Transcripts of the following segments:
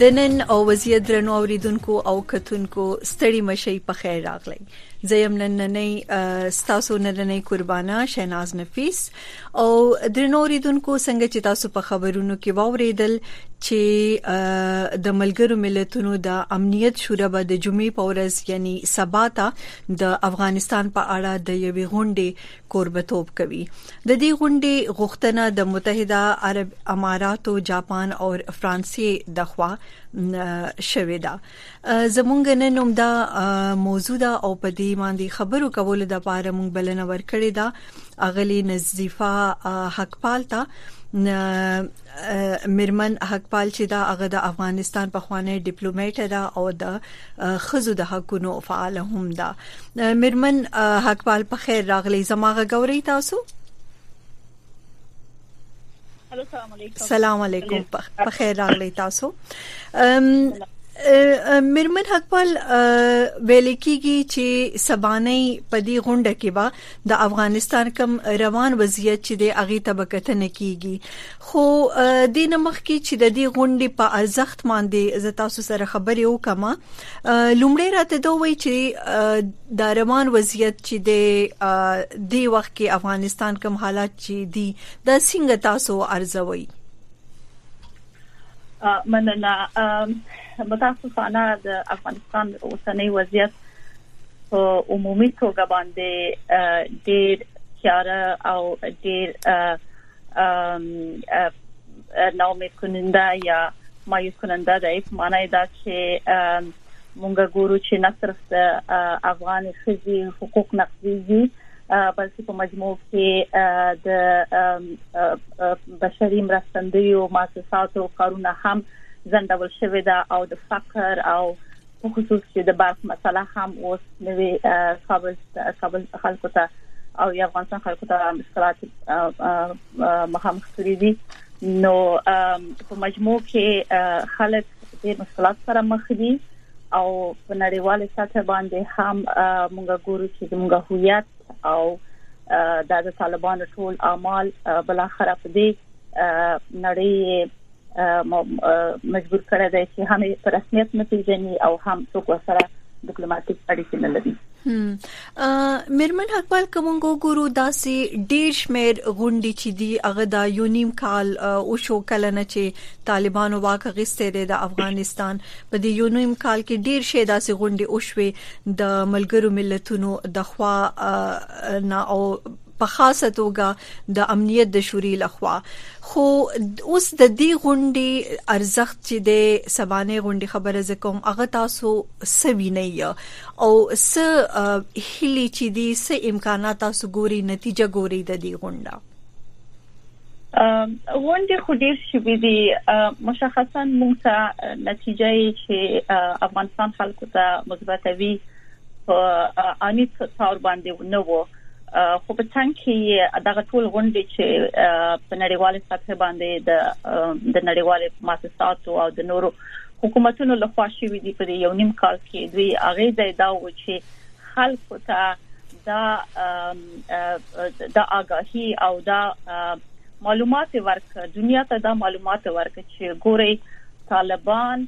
د نن او وضعیت درنو اوریدونکو او کتونکو ستړي مشي په خیر راغلی زیم نننې ستاسو نننې قربانه شیناز نفیس او درنو اوریدونکو څنګه چې تاسو په خبرونو کې واوریدل چې د ملګرو ملتونو د امنیت شورا به د جمعې په ورځ یعنی سبا ته د افغانستان په اړه د یوې غونډې کوربتوب کوي د دې غونډې غوښتنه د متحده عرب اماراتو جاپان او فرانسې د خوا شوې ده زمونږ نن هم دا موضوع ده او په دې باندې خبرو کولو د پاره مونږ بلنه ورکړې ده اغلی نظیفه حقپال ته میرمن حقپال چې دا هغه د افغانستان په خوانی ډیپلوماټ ده او د خزو د حقونو فعال هم ده میرمن حقپال په خیر راغلی زماغه غوري تاسو السلام علیکم په خیر راغلی تاسو میرمن حقپال ویل کیږي چې سبانه په دې غونډه کې با د افغانستان کوم روان وضعیت چې دی هغه ته به کتنه کیږي خو د نمخکې چې د دې غونډې په ارزښت باندې زه تاسو سره خبرې وکم لومړی راته دا وایي چې د روان وضعیت چې دی د وخت کې افغانستان کوم حالات چې دی د څنګه تاسو ارزوي مننه متاسفانه د افغانستان اوسنۍ وضعیت په عمومي توګه باندې ډیر تیاره او ډیر ناامید کننده یا مایوس کننده دی په معنی دا چې مونږ ګورو چې نه صرف د افغان خزي حقوق نقضيږي بلکې په مجموع کې د بشري مرستندویو مؤسساتو کارونه هم ځندول شوې ده او د فقر او په خصوص چې د برق مسله هم اوس نوې کابل کابل خلکو ته او افغانستان خلکو ته مشکلات مخامخ کړی دي نو په مجموع کې خلک ډېر مشکلات سره مخ دي او په نړیواله سطح باندې هم موږ ګورو چې موږ هویت او دا د طالبانو ټول اعمال بل اخر په دې نړۍ مجبور کړی دی چې هم په رسمیت نه پیژني او هم څوک سره ډیپلوماټیک اړیکې نه لري هم میرمن حقبال که مونږ وګورو داسې ډیر شمیر غونډې چې دي هغه دا یو نیم کال او شو کله نه چې طالبانو واک غیسته دی د افغانستان په دې یو نیم کال کې ډیر شی داسې غونډې او شوې د ملګرو ملتونو د خوا نه او په خاصه توګه د امنیت د شوري لخوا خو اوس د دې غونډې ارزښت چې د سبانه غونډې خبره زکوم هغه تاسو سوي نه او څه هلي چې دي څه امکانات تاسو ګوري نتیجه ګوري د دې غونډه غونډې خو ډیر شوې دي مشخصا موږ ته نتیجه یې چې افغانستان خلکو ته مثبتوي اني تور باندې نه وو خو په څنګه کې دغه ټول غونډې چې په نړیواله سطح باندې د د نړیوالې مؤسساتو او د نورو حکومتونو له خوا شوي دي په دې یو نیم کال کې دوی هغه ځای دا و چې خلکو ته دا د آگاهي او دا معلومات ورک دنیا ته دا معلومات ورک چې ګوري طالبان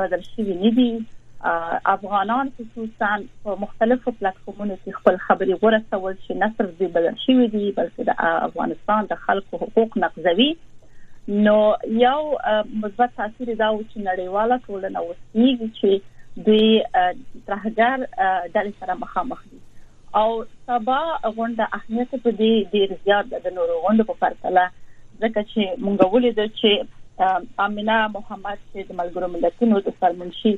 بدل شوی نه دي افغانان خصوصا په مختلفو پلیټفارمونو کې خپل خبري ورسول چې نه صرف دوی بدل شوی دي بلکې د افغانستان د خلکو حقوق نقضوي نو یو مثبت تاثیر دا و چې نړیواله ټولنه وسیږي چې د ترهګر ډلې سره مخامخ دي او سبا غونډه اهمیت په دې ډیر زیات د نورو غونډو په پرتله ځکه چې مونږ ولید چې امینه محمد چې د ملګرو ملتونو د سرمنشي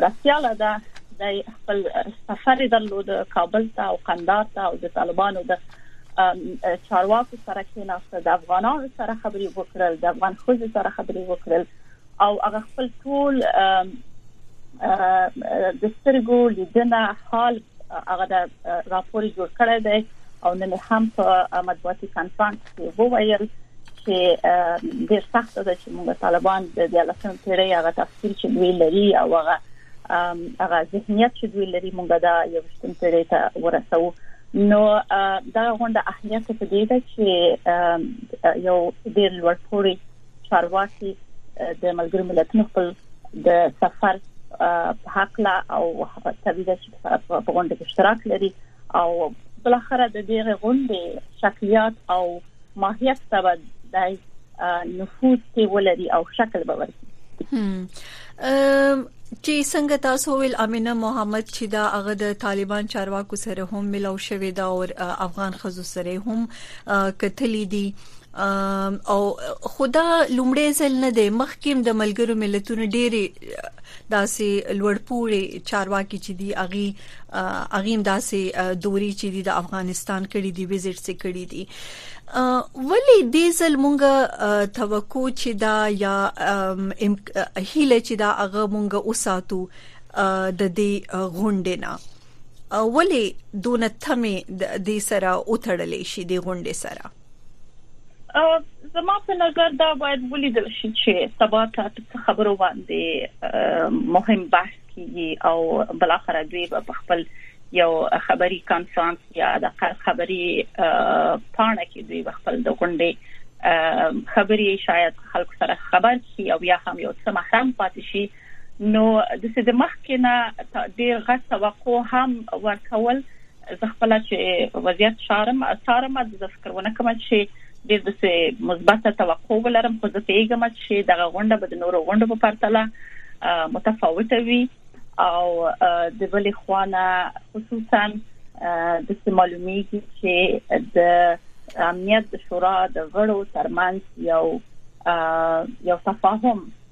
مرستياله ده د خپل سفر درلود کابل ته او قندار ته او د طالبانو د چارواکو سره کېناستل د افغانانو سره خبرې وکړل د افغان خځو سره خبرې وکړل او هغه خپل ټول د سترګو لیدنه حال هغه د راپور جوړ کړی دی او نن هم په مطبوعاتي کانفرنس کې وویل چې ډیر سخت ده چې موږ طالبان د 13 پیړۍ هغه تفصیل چې دوی لري او هغه هغه ذهنیت چې دوی لري موږ دا یو شتم پیړۍ ته ورسو نو دا غونډه اهمیت په دې ده چې یو ډیر لوړ پوړی چارواکي د ملګرو ملتونو خپل د سفر په حق لا او هغه تبعیض چې په غونډه کې اشتراک لري او بل اخر د دې غونډې شکلیات او ماهیت ته به دای نفوذ کې ولري او شکل به ورکړي چې څنګه تاسو ویل امینه محمد چې دا هغه د طالبان چارواکو سره هم ملو شوې دا او افغان خزو سره هم کتلې دي او خدا لومړی ځل نه دی مخکیم د ملګرو ملتونو ډېری داسې لوړپوړي چارواکي چې دی اغي اغیم داسې دوري چې د افغانستان کړي دی وزټ سي کړي دي ولی دې ځل مونږه توقع چې دا یا هیله چې دا هغه مونږه وساتو د دې غونډې نه ولی دونه تمه د دې سره اوتړلې شي د غونډې سره زما په نظر دا باید ولیدل شي چې سبا ته څه خبرو باندې مهم بحث کیږي او بل اخر دوی په خپل یو خبري کانفرنس یا د خبري پاڼه کې دوی خپل د غونډې خبري شاید خلکو سره خبر شي او یا هم یو څه محرم پاتې شي نو داسې د مخکې نه ډېر غټ توقع هم ورکول زه خپله چې وضعیت شارم څارم زه فکر ونه کوم چې ډېر داسې مثبته توقع ولرم خو زه پوهېږم چې دغه غونډه به د نورو غونډو په پرتله متفاوته وي او د بلې خوا نه خصوصا د معلومیږي چې د امنیت د شورا د غړو ترمنځ یو یو تفاهم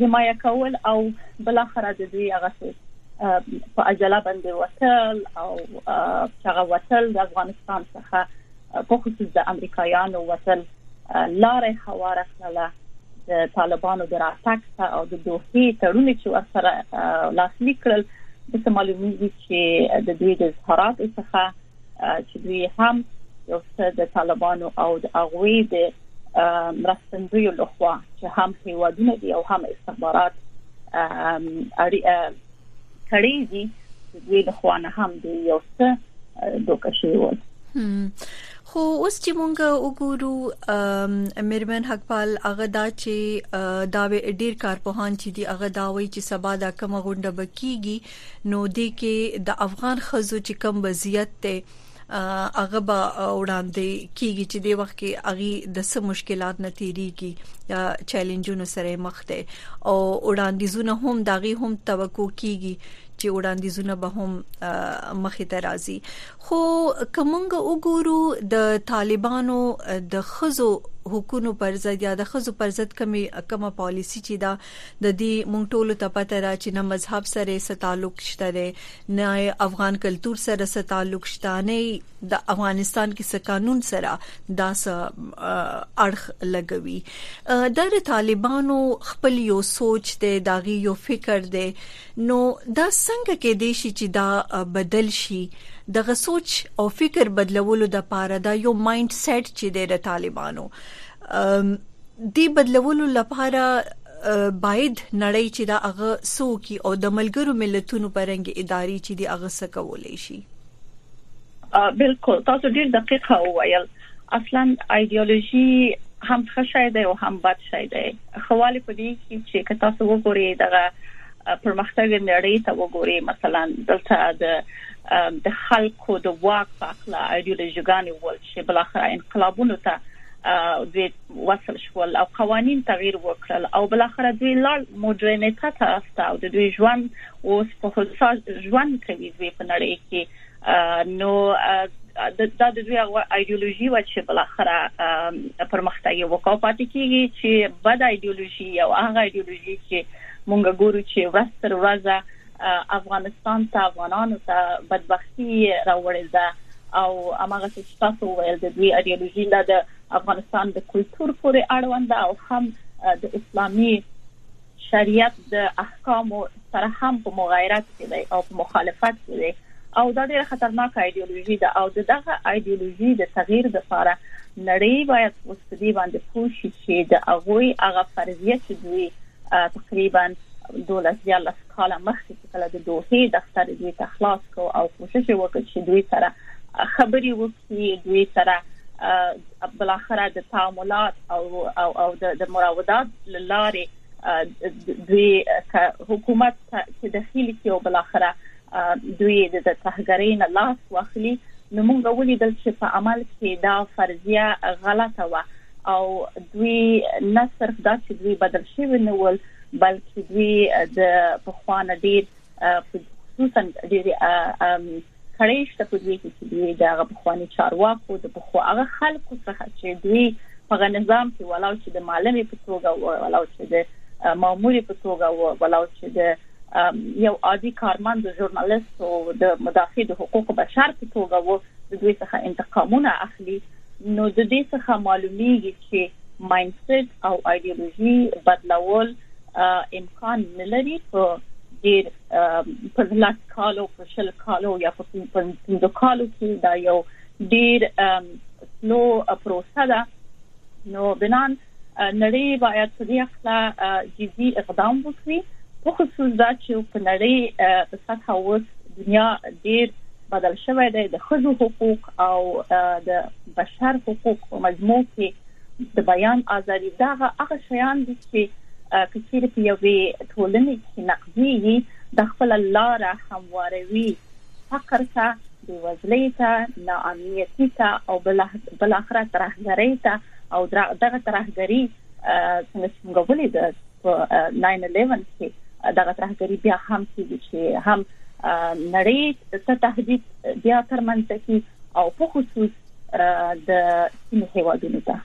حمایه کول او بالاخره د دوی هغه څه په عجله باندې وتل او هغه وتل د افغانستان څخه په خصوص د امریکایانو وتل لارې هواره کړله د طالبانو د راتګ ته او د دوه تړون چې ورسره لاسلیک کړل د معلومیږي چې د دوی د اظهاراتو څخه چې دوی هم یو څه د طالبانو او د اغوی د مرستندویو لخوا چې هم هیوادونه دي او هم استخبارات اړي کړي دي دوی د خوانه هم دی یو څه دوکه شوی و خو اوس چې مونږ وګورو میرمن حقپال هغه دا چې دا ډیر کارپوهان چې دی هغه دا وایي چې سبا دا کومه غونډه بکیږي نو دې کې د افغان ښځو چې کم وضعیت دی هغه به وړاندې کیږي چې د وخت کې اغي د څه مشکلات نه تیریږي یا چیلنجونو سره مخ دي او وړاندیزونه هم داغي هم توقع کیږي چې وړاندیزونه به هم مخې ته راځي خو کومنګ وګورو د طالبانو د خزو حقوقو پر ضد یا د خزو پر ضد کومه کومه پالیسی چې دا د دي مونږ ټولو ته پته ده چي نه مذهب سره يې څه تعلق شته دی نه يې افغان کلتور سره څه تعلق شته نه يې د افغانستان کي څه قانون سره دا څه اړخ لګوي دا د طالبانو خپل يو سوچ دی دا غي يو فکر دی نو دا څنګه کې دی شي چې دا بدل شي دغه سوچ او فکر بدلولو د پاره دا یو مایند سیټ چې دی د طالبانو دی بدلولو لپاره باید نړۍ چې دا هغه سوکي او د ملګرو ملتونو پرنګ ادارې چې دی هغه سکولې شي بالکل تاسو ډیر دقیق وویل اصلا ایدئولوژي هم ښه شی دی او هم بد شی دی خواله په دې کې چې که تاسو وګورئ دغه پرمختګ نړۍ ته وګوري مثلا دلته د د خلکو د واک په اړه ایډیولوژيګان ول چې بالاخره انقلابونو ته دوی وصل شول او قوانین تغیر وکړل او بالاخره دوی لاړ مدرنیته طرف ته او دوی ژوند اوس په هوسا ژوند کوي دوی په نړۍ کې نو دا د دوی ایدئولوژي و چې بالاخره پرمختګ یې وکاو پاتې کیږي چې بد ایدئولوژي او هغه ایدئولوژي چې مونږ ګورو چې ورځ تر ورځه افغانستان ته افغانانو ته بدبختي راوړې ده او امغه څه چې تاسو ویل د دوی ایدئولوژي لا د افغانستان د کلچر پورې اړوند او هم د اسلامي شریعت د احکامو سره هم په مغایرت کې دی او په مخالفت کې دی او دا ډیره خطرناک ایدئولوژي ده او دغه ایدئولوژي د تغییر لپاره نړۍ باید اوس په دې باندې پوه شي چې د هغوی هغه فرضیه چې دوی تقریبا دولس دیارلس کاله مخکې چې کله د دوحې دفتر دوی ته خلاص کو او کوشش وکړ چې دوی سره خبري وکړي دوی سره بل اخره د تعاملات او او او د مراودات لارې دوی حکومت چې دخیل کې او بل اخره دوی د ترهګرۍ نه لاس واخلي نو موږ ولیدل چې په عمل کې دا فرضیه غلطه وه او دوی نه صرف دا چې دوی بدل شوی نه ول بلکې دوی د پخوانه ډیر خصوصا ډیر کړي شته په دوی کې چې دوی د پخواني چارواکو د پخوا هغه خلکو څخه چې دوی په غنظام کې ولاو چې د معلمې په توګه ولاو چې د ماموري په توګه ولاو چې د یو عادي کارمند ژورنالیست او د مدافع د حقوق بشر په توګه و د دوی څخه انتقامونه اخلي نو د دې څخه معلومیږي چې ماینډسیټ او ایدئولوژي بدلول امکان نه لري په ډیر په لږ کالو په شل کالو یا په پنځه کالو کې دا یو ډیر سلو پروسه ده نو بنان نړۍ باید په دې اړه جدي اقدام وکړي په خصوص دا چې په نړۍ په سطح اوس دنیا ډیر بدل شوې ده د خزو حقوق او د بشر حقوق په مجموع کې د بیان ازادي دا هغه شیان دي چې کچیر په یوې ټولنې کې نقضي د خپل لار همواروي فقر ته بېوزلۍ ته، ناامنیتي ته او بالاخره ترهګرۍ ته او دغه ترهګري څنګه چې موږ ولیده په ناین الیون کې دغه ترهګري بیا هم کېږي چې هم نړۍ ته تهدید بیا ترمنځ ته کړي او په خصوص د سیمې هېوادونو ته.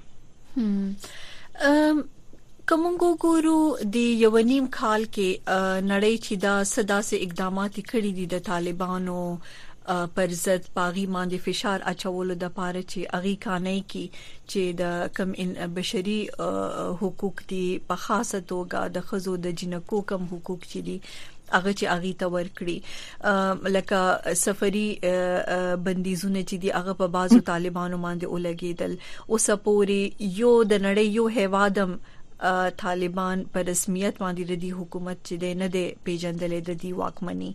کومګو ګورو د یو نیم کال کې نړۍ چې دا صدا سه اقدامات کړي دي د طالبانو پر ضد پاغي باندې فشار اچولو د پاره چې اغي کانې کې چې د کم ان بشري حقوق دي په خاصه توګه د خزو د جنکو کم حقوق چې دي هغه چې اغي تور کړی لکه سفري بندیزونه چې دی هغه په بازو طالبانو باندې ولګیدل او سپوري یو د نړۍ یو هوادم طالبان په رسمیت باندې د دې حکومت چې دی نه دی پیژندلې د دې واکمنۍ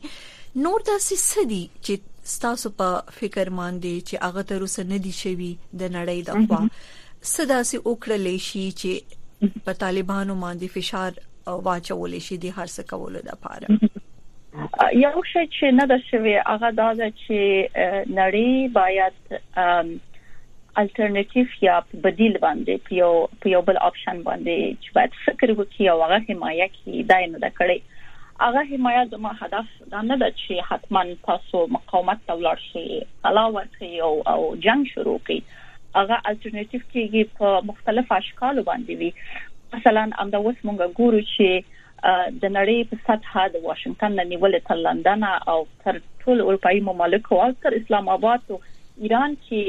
نور داسې سدي چې ستاسو په فکر باندې چې هغه تر اوسه نه دي شوی د نړۍ د خوا صدا سي وکړلې شي چې په طالبانو باندې فشار واچول شي د هر څه کولو لپاره یو شی چې نه د شوی هغه دا ده چې نړۍ باید الټرناتیو یا بدیل باندې په یو په یو بل آپشن باندې چې باید فکر وکړي او هغه حمایه کړي دا نه ده کړې هغه حمایه زموږ هدف دا نه ده چې حتمان تاسو مقاومت ته ولاړ شئ علاوه کوي او جنگ شروع کوي هغه الټرناتیف کیږي په مختلف اشکالو باندې وي مثلا همدا اوس مونږ ګورو چې د نړۍ په سطح د واشنگټن نه نیول تر لندن او تر ټول اروپאי مملکو او تر اسلام آباد او ایران کې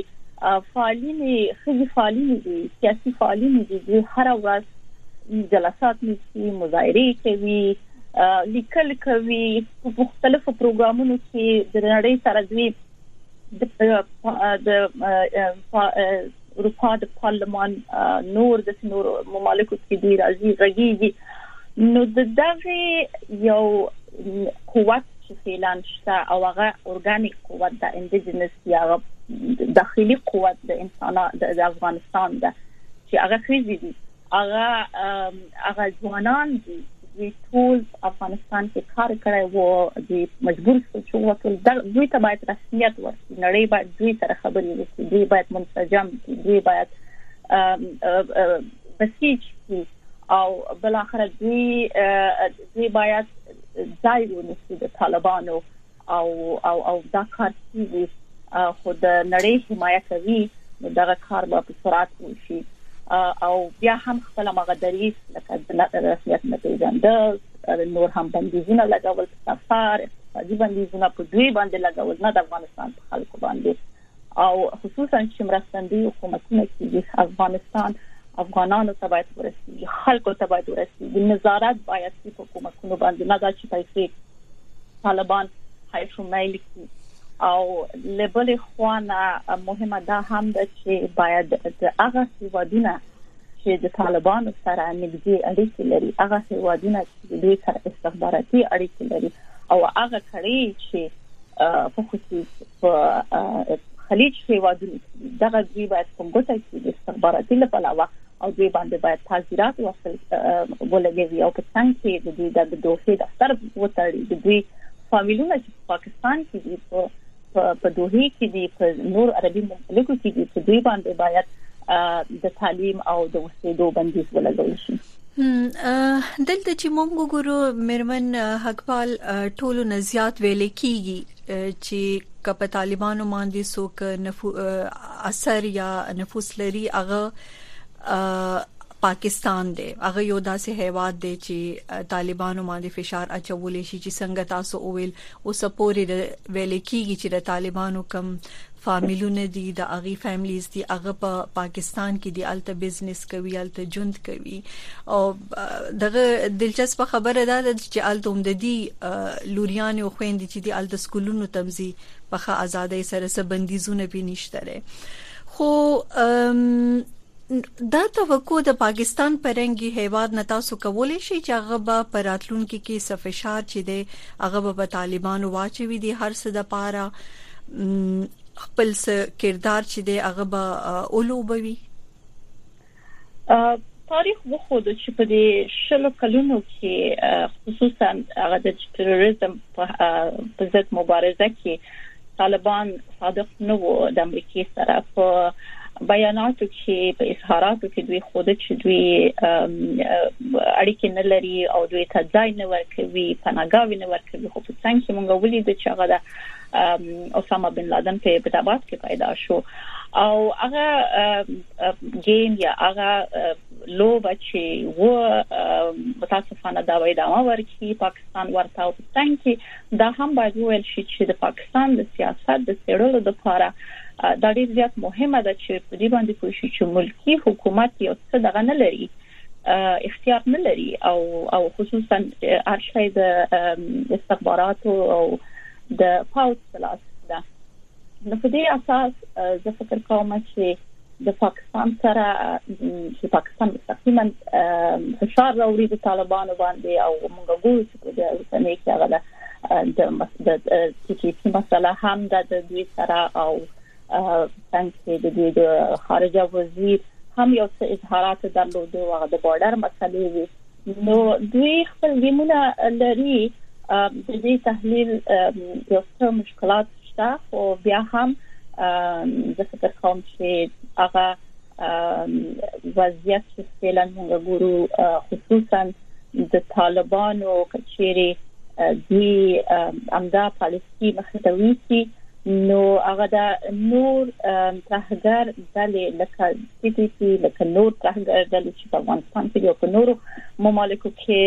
فعالین خځې فعالین دي سیاسي فعالین دي چې هر ورځ جلسات نیسي مظاهره کوي لیکل کوي په مختلفو پروګرامونو کې د نړۍ سره دوی د اروپا د پارلمان نور د نور ممالکو کې دی راځي غږیږي نو د دغه یو قوت چې فعلا شته او هغه اورګانیک قوت د انډیجنس یا داخلي قوت د انسان د افغانستان ده چې هغه خېزي دي هغه هغه ځوانان دي دوی ټول افغانستان کې کار کړی وو دوی مجبور شول چې وټول دوی ته باید رسمیت ورکړي نړۍ باید دوی سره خبرې وکړي دوی باید منسجم شي دوی باید بسیج شي او بل اخر دوی دوی باید ځای ونیسي د طالبانو او او او دا کار کیږي خو د نړۍ حمایت کوي نو دغه کار به په سرعت وشي او بیا هم خپل مغه دریس لکه د رسمیت نه پیژندل نور هم بندیزونه لګول سفر اقتصادي بندیزونه په دوی باندې لګول نه د افغانستان په خلکو باندې او خصوصا چې مرستندوی حکومتونه کیږي افغانستان افغانانو ته باید ورسیږي خلکو ته باید ورسیږي نظارت باید وي په حکومتونو باندې نه دا چې پیسې طالبان حیث مایل کی او لبل خوانه مهمه ده هم ده چې باید د هغه هیوادونه چې د طالبانو سره نږدې اړیکې لري هغه هیوادونه چې دوی سره استخباراتي اړیکې لري او هغه کړي چې په خصوص په خلیج هیوادونو کې دغه دوی باید په ګوته کې د استخباراتي لپاره او دوی باندې باید تعزیرات وصل ولګوي او په څنګ کې د دوی د دوه دفتر وتړي د دوی فامیلونه چې په پاکستان کې دي په په دوحې کې دي په نور عربي مملکو کې دي په دوی باندې باید د تعلیم او د اوسېدو بندیز ولګول شي دلته چې مونږ وګورو مرمن حقپال ټولو نه زیات ویل کیږي چې کپ طالبانو باندې څوک نفو اثر یا نفوس لري هغه پاکستان دی هغه یو داسې هیواد دی چې طالبانو باندې فشار اچولې شي چې څنګه تاسو اویل او سپوري د ویل کیږي چې د طالبانو کم فامیلونه دي د اغي فیملیز دي هغه په پا پاکستان کې دي الته بزنس کوي الته ژوند کوي او دغه دلچسپ خبره ده چې الته هم د دي لوريان او خويندې چې دي الته سکولونو تمزي په خه ازادۍ سره سبندیزونه پینشتره خو دا توقع د پاکستان په رنګي هیواد نه تاسو کولی شئ چې هغه به په راتلونکي کې څه فشار چې دی هغه به په طالبانو واچوي د هر څه لپاره خپل څه کردار چې دی هغه به اولوبوي تاریخ وخود چې په دې شلو کلونو کې خصوصا هغه د تروریزم په ضد مبارزه کې طالبان صادق نه وو د امریکا سره په بیاناتو کې په اظهاراتو کې دوی خود چې دوی اړیکې نه لري او دوی ته ځای نه ورکوي پناګاوي نه ورکوي خو په څنګه کې مونږ ولید چې هغه د اسامه بن لادن په ابتدابات کې پیدا شو او هغه گیم یا هغه لوبه چې و متاسفانه دا وې دا ورکی پاکستان ورته او څنګه دا هم باید وویل شي چې د پاکستان د سیاست د څېړلو لپاره دا ډیر زیات مهمه ده چې په دې باندې پوه شو چې ملکی حکومت یو څه دغه نه لري اختیار نه لري او او خصوصا ارشای د استخبارات او د پاوس پلاس ده نو په دې اساس زه فکر کوم چې د پاکستان سره چې پاکستان مستقیما فشار راوړي د طالبانو باندې او موږ ګورو چې د اوسنۍ کې هغه د د مسدد ټي ټي پی مسله هم د دوی سره او څنګه د دوی د خارجه وزیر هم یو څه اظهارات درلود او د بارډر مسلې نو دوی خپل ګیمونه لري د دې تحلیل یو څه مشکلات شته خو بیا هم زه فکر کوم چې هغه وضعیت چې فعلا موږ ګورو خصوصا د طالبانو کچيري دوی امدا پالیسي مخه ته ویسي نو هغه دا نور ترهګر ډلې لکه ټي ټي سي لکه نور ترهګر ډلې په افغانستان کې یو په نورو ممالکو کې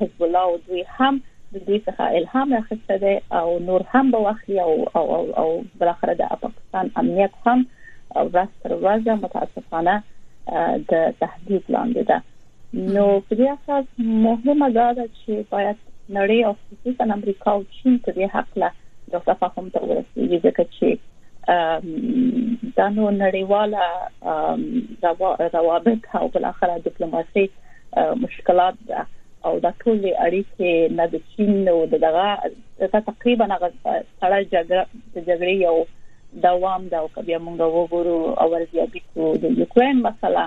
حزب الله او دوی هم د دوی څخه الهام اخیسته دی او نور هم به واخلي او او او بل اخر د پاکستان امنیت هم ورځ تر ورځه متاسفانه د تهدید لاندې ده نو په دې اساس مهمه دا ده چې باید نړۍ او خصوصا امریکا او چین په دې حق له یو تفاهم ته ورسیږي ځکه چې دا نو نړیواله روابط او بل اخر ډیپلوماسي مشکلات ده او دا ټول اړیکې نه د چین او دغه تقریبا هغه سړی جګړه د جګړې یو دوام دا او کبیا مونږ وګورو او ورزیابي کو د یوکرين مسله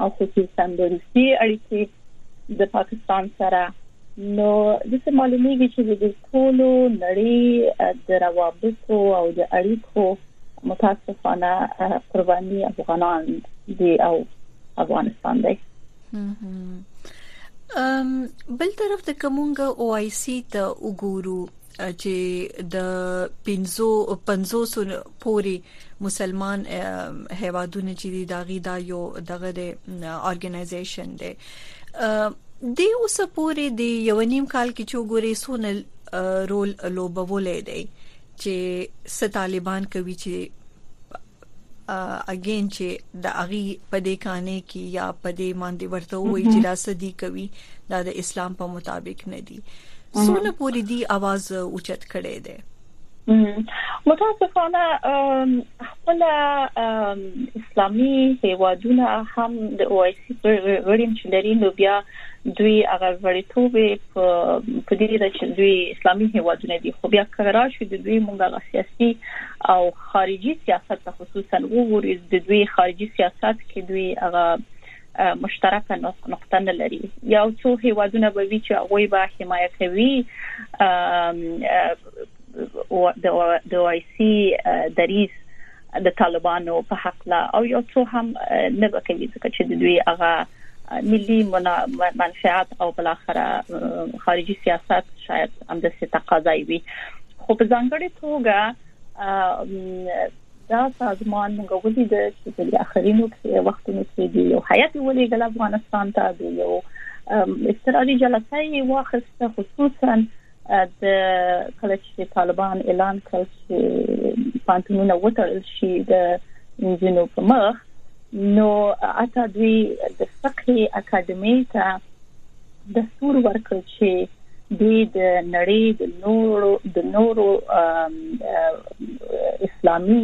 او خصوصا د روسي اړیکې د پاکستان سره نو د څه معلومیږي چې د ټول نړۍ د روابطو او د اړیکو متاسفانه قرباني افغانان دي او افغانستان دی بل طرف ته کومګه او آی سی ته وګورو چې د 550 پوري مسلمان هیوادونه چې دی داغي دا یو دغه د ارګنایزیشن دی د اوس پوري د یو نیم کال کې چې ګوري سونل رول لوبولې دی چې ست طالبان کوي چې اګين چې د اغي په دې کانې کې یا په دې باندې ورته وایي چې دا سدي کوي دا د اسلام په مطابق نه دي سونه پوری دی आवाज اوچت کړي دي متاسفانه خپل اسلامي هیوادونه هم د او آی سی غړي چې لري نو بیا دوی هغه وړیتوب په په دې ده چې دوی اسلامي هیوادونه دي خو بیا که راشي د دوی مونږه سیاسي او خارجي سیاست ته خصوصا وګوري د دوی خارجي سیاست کې دوی هغه مشترک نقطه نه لري یو څو هیوادونه به وی چې هغه به حمایت کوي د د وایسي دریس د طالبانو په حق لا او یو څو هم نه وکوي ځکه چې د دوی هغه ملي منفعت او بل اخره خارجي سیاست شاید هم د څه تقاضای وي خو په ځانګړي توګه دا سازمان موږ ولید چې په اخرینو کې وختونو کې دی یو هیئت ولېګل افغانستان ته دی یو استرالی جلسه یې واخیسته خصوصا د کله چې طالبان اعلان کړ چې پانتونونه وټړل شي د انجینو په مخ نو اته دوی د فقهي اکیډمي ته د سور ورکړ چې دوی د نړۍ د نورو د نورو اسلامي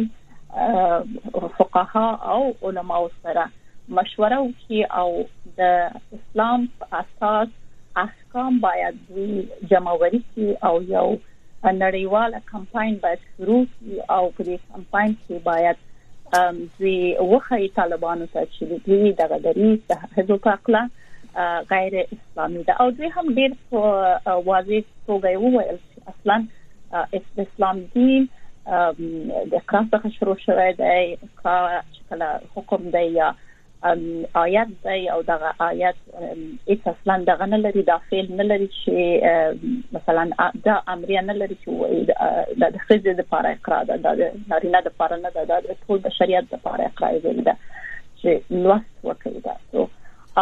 فقها او علماو سره مشوره وکړي او د اسلام په اساس کام باید دوی جمعوری کړي او یو نړیواله کمپاین باید شروع کړي او په دې کمپاین کې باید دوی وخی طالبانو ته چې دوی دغه دریز د هغو په خپل غیر اسلامي ده او دوی هم ډیر په واضح توګه وویل چې اصلا اسلام دین د قران څخه شروع شوی دی چې کله حکم دی یا آیت دی او دغه آیت هیڅ اصلا دغه نه لري دا فعل نه لري چې مثلا دا امریه نه لري چې د خزې د پاره اقرا ده د نارینه د پاره نه ده د ټول بشریت د پاره اقرا ویل ده چې لوست وکړي دا سو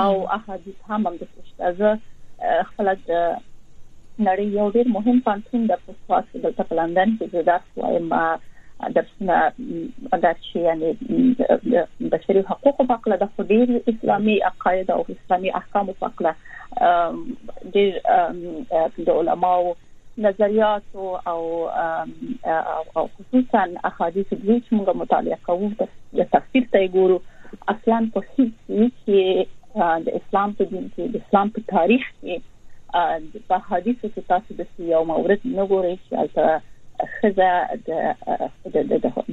او احادیث هم هم د څه خپل د نړۍ یو ډیر مهم پانتون د پوسټ دلته په لندن کې د درس وایم درسونه اگرچه یعنی بشري حقوقو په اړه د خډیر اسلامي عقاید او اسلامي احکام په اړه ډیر د علماو نظریات او او خصوصا احادیث د چې موږ مطالعه کوو د تفسیر ته ګورو اصلا په هیڅ کې د اسلام په دین کې د اسلام په تاریخ کې په حدیثو کې تاسو د یو مورد نه ګورئ چې خزه د د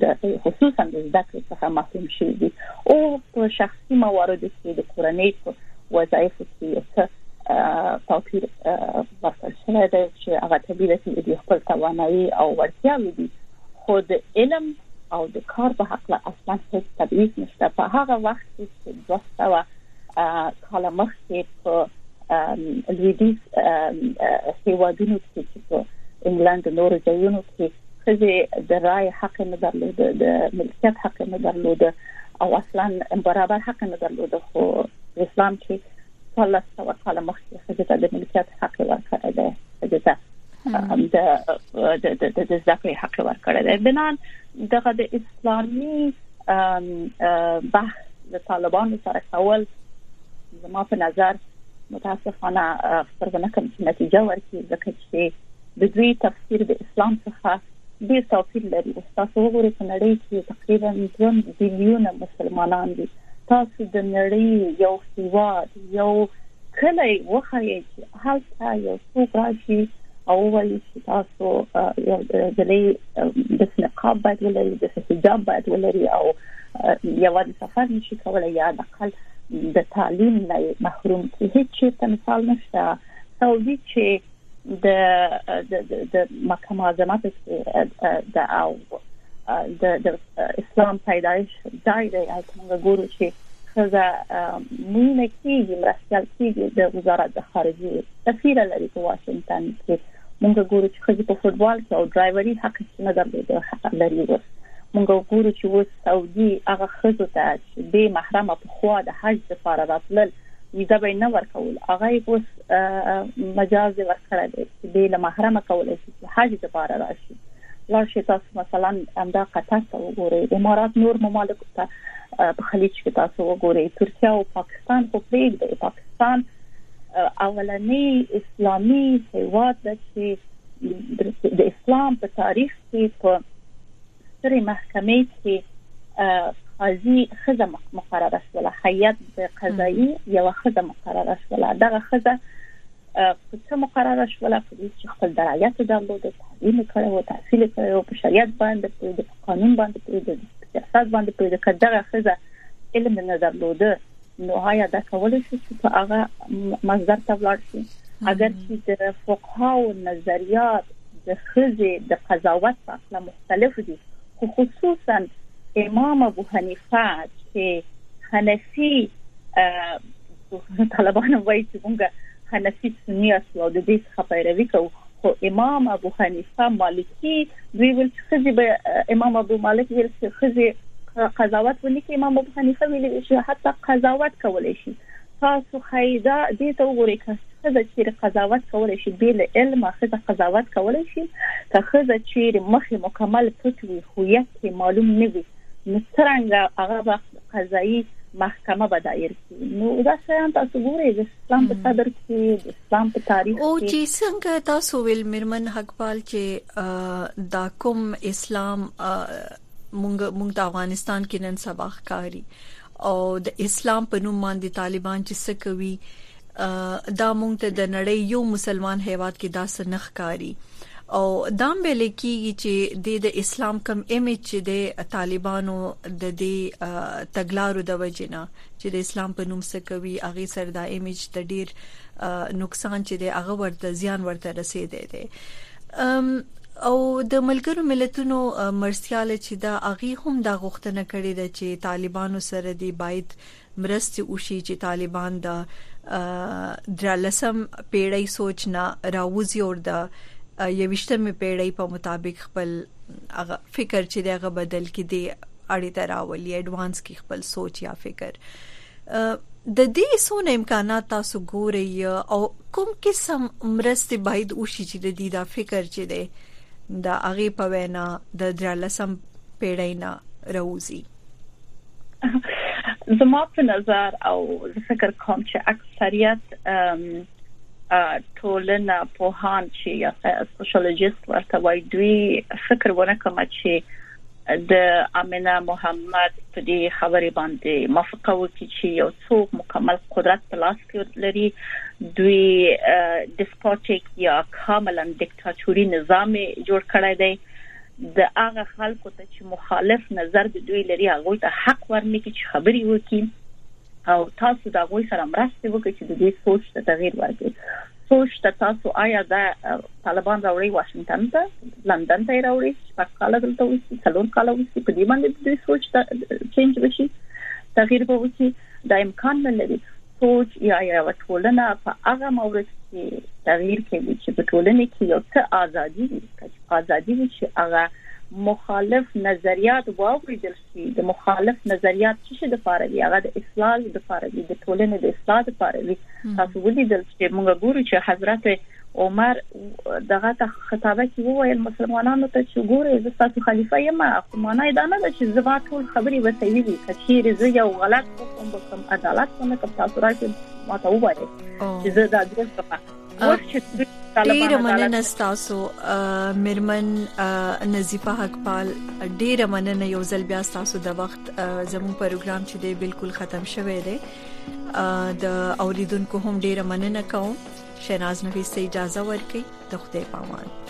د خصوصا د زده کړې څخه محروم شوي دي او په شخصي مواردو کې د کورنۍ په وظایفو کې یو څه توپیر ورکړل شوی دی چې هغه طبیعي ده چې د خپل توانایي او وړتیاوې دي خو د علم او د کار په حق له اصلا هیڅ تبعیض نشته په هغه وخت کې چې 200 کاله مخکې په لویدیز هیوادونو کې چې په انګلند او نورو ځایونو کې خزه د رای حق نه درلود د ملکیت حق نه درلود او اصلا برابر حق نه درلود خو اسلام کې څل څو کال مخکې خزه ته د ملکیت حق ورکړی دی خزه ته د د د د زده کړې حق ورکړی دی بنان دغه د اسلامي بحث د طالبانو سره کول زما په نظر متاسفانه خبر ونه کوم چې نتیجه ورکړي ځکه چې د دوی تفسیر د اسلام څخه ډیر توپیر لري او تاسو وګورئ په نړۍ کې تقریبا 2 بلیون مسلمانان دي تاسو د نړۍ یو هیواد یو کله وخایي چې هلته یو څوک راشي او وایي چې تاسو یو ځلې د نقاب باید ولري د حجاب باید ولري او یوازې سفر نشي کولای یا د خپل د تعلیم نه محروم کی هیڅ شي ته مثال نشته سعودي چې د د مکه معظمه کې د او د اسلام پیدایش ځای دی او موږ ګورو چې ښځه مینه کیږي مرستل کیږي د وزارت د خارجي سفیر لري په واشنگټن کې موږ ګورو چې ښځه په فوټبال کې او ډرایوري حق نه درلود حق لري اوس موږ ګورو چې اوس سعودي هغه ښځه ته چې به محرمه په خوا د حج لپاره راتلل ویزه به نه ورکول هغه اوس مجاز ورکړی دی چې به له محرمه کولای شي حج لپاره راشي لاړ شئ تاسو مثلا همدا قطر ته وګورئ د امارات نور ممالک ته په خلیج کې تاسو وګورئ ترکیه او پاکستان خو پرېږدئ پاکستان اولنې اسلامي هیواد ده چې د اسلام په تاریخ کې په سترې محکمې کې قاضي خزه مقرره شوه هیئت د قضایي یو خزه مقرره شوه دغه خزه په څه مقرره شول په دې چې خپل درایت درلود تعلیم کړی او تحصیل کړی او په شریعت باندې په قانون باندې په سیاست باندې په دغه خزه علم نه درلود نو هيا دا کول شي چې په هغه مصدر ته ولاړ شي اگر چې د فقها او نظریات د خزه د قضاوت په اړه مختلف دي خو خصوصا امام ابو حنیفه چې حنفي طالبان هم وایي چې موږ حنفي سني یو او د دې څخه پیروي کوو خو امام ابو حنیفه مالکی دوی ول چې خزي به امام ابو مالک ویل چې خزي قضاوت ونی کې امام ابو حنیفه ویل چې حتی قضاوت کولای شي تاسو خیدا دې ته وګورئ که خزه چې قضاوت کولای شي بیل علم خزه قضاوت کولای شي که خزه چې مخ مکمل پټ وي خو یې معلوم نه وي نو څنګه هغه وخت قضایي محکمه به دایر نو دا شیان تاسو ګورئ د اسلام په صدر کې د اسلام په تاریخ کې او چې څنګه تاسو ویل مرمن حقپال چې دا کوم اسلام مونږ مونږ د افغانستان کې نن سبا ښکاری او د اسلام په نوم باندې طالبان چې څه کوي دا مونږ ته د نړۍ یو مسلمان هیواد کې دا څه نخکاری او دا به لیکيږي چې د اسلام کم امیج چې د طالبانو د دې تګلارو د وجنه چې د اسلام په نوم څه کوي هغه سره دا ایمیج ته ډیر نقصان چې دی هغه ورته زیان ورته رسیدي دی او د ملګرو ملتونو مرستيال چې دا اغي هم دا غوښتنه کړې ده چې طالبانو سره دی باید مرستي وشي چې طالبان د درلسم پیړۍ سوچ نه راوځي او د یوشتمې پیړۍ په مطابق خپل هغه فکر چې دغه بدل کړي اړې ته راولي اډوانس کی خپل سوچ یا فکر د دې سونه امکانات تاسو ګورئ او کوم قسم مرستې باید وشي چې د دې دا فکر چې دی د هغه په وینا د درلسم پیړۍ نه راوځي زما په نظر او زه فکر کوم چې اکثریت ټولنه په هان چې یا سوشیولوژیست ورته وایي دوی فکر ونه کوم چې د امنه محمد په دې خبرې باندې موافقه وکړي چې یو څوک مکمل قدرت په لاس کې لري دوی ډیسپوټیک یا کاملا دیکتاتوري نظام جوړ کړی دی د هغه خلکو ته چې مخالف نظر د دوی لري هغه ته حق ورنکړي چې خبري وکړي او تاسو د هغوی سره مرسته وکړئ چې د دې سوچ ته تغیر ورکړي سوچ ته تاسو آیا دا طالبان راوړي واشنگټن ته لندن ته راوړي شپږ کال دلته وسی څلور کال وسی په دې باندې د دې سوچ ته چینج وشي تغیر به وشي دا امکان نه لري سوچ یا یو ټولنه په هغه مورد کې تغییر کوي چې په ټولنه کې یو څه ازادي وي ازادي وي چې هغه مخالف نظریات واوریدل وي، د مخالف نظریات څه شي لپاره وي، هغه د اصلاح لپاره وي، د ټولنې د اصلاح لپاره وي. تاسو ولیدل چې موږ ګورو چې حضرت عمر دغه ته خطابه کې وویل مسلمانانو ته چې ګورې زه تاسو خلیفہ یم خو معنی دا نه ده چې زما ټول خبرې به صحیح وي که چیرې زه یو غلط کوم به کوم عدالت نه کوم تاسو راځي ما ته ووایي چې زه دا درس کوم اوس چې ډیر مننه تاسو مرمن نظیفه حقپال ډیر مننه یو ځل بیا تاسو د وخت زمو پروګرام چې دی بالکل ختم شوه دی د اوریدونکو هم ډیر مننه کوم شیناز نبی سي اجازه ورکړي د خدای پامان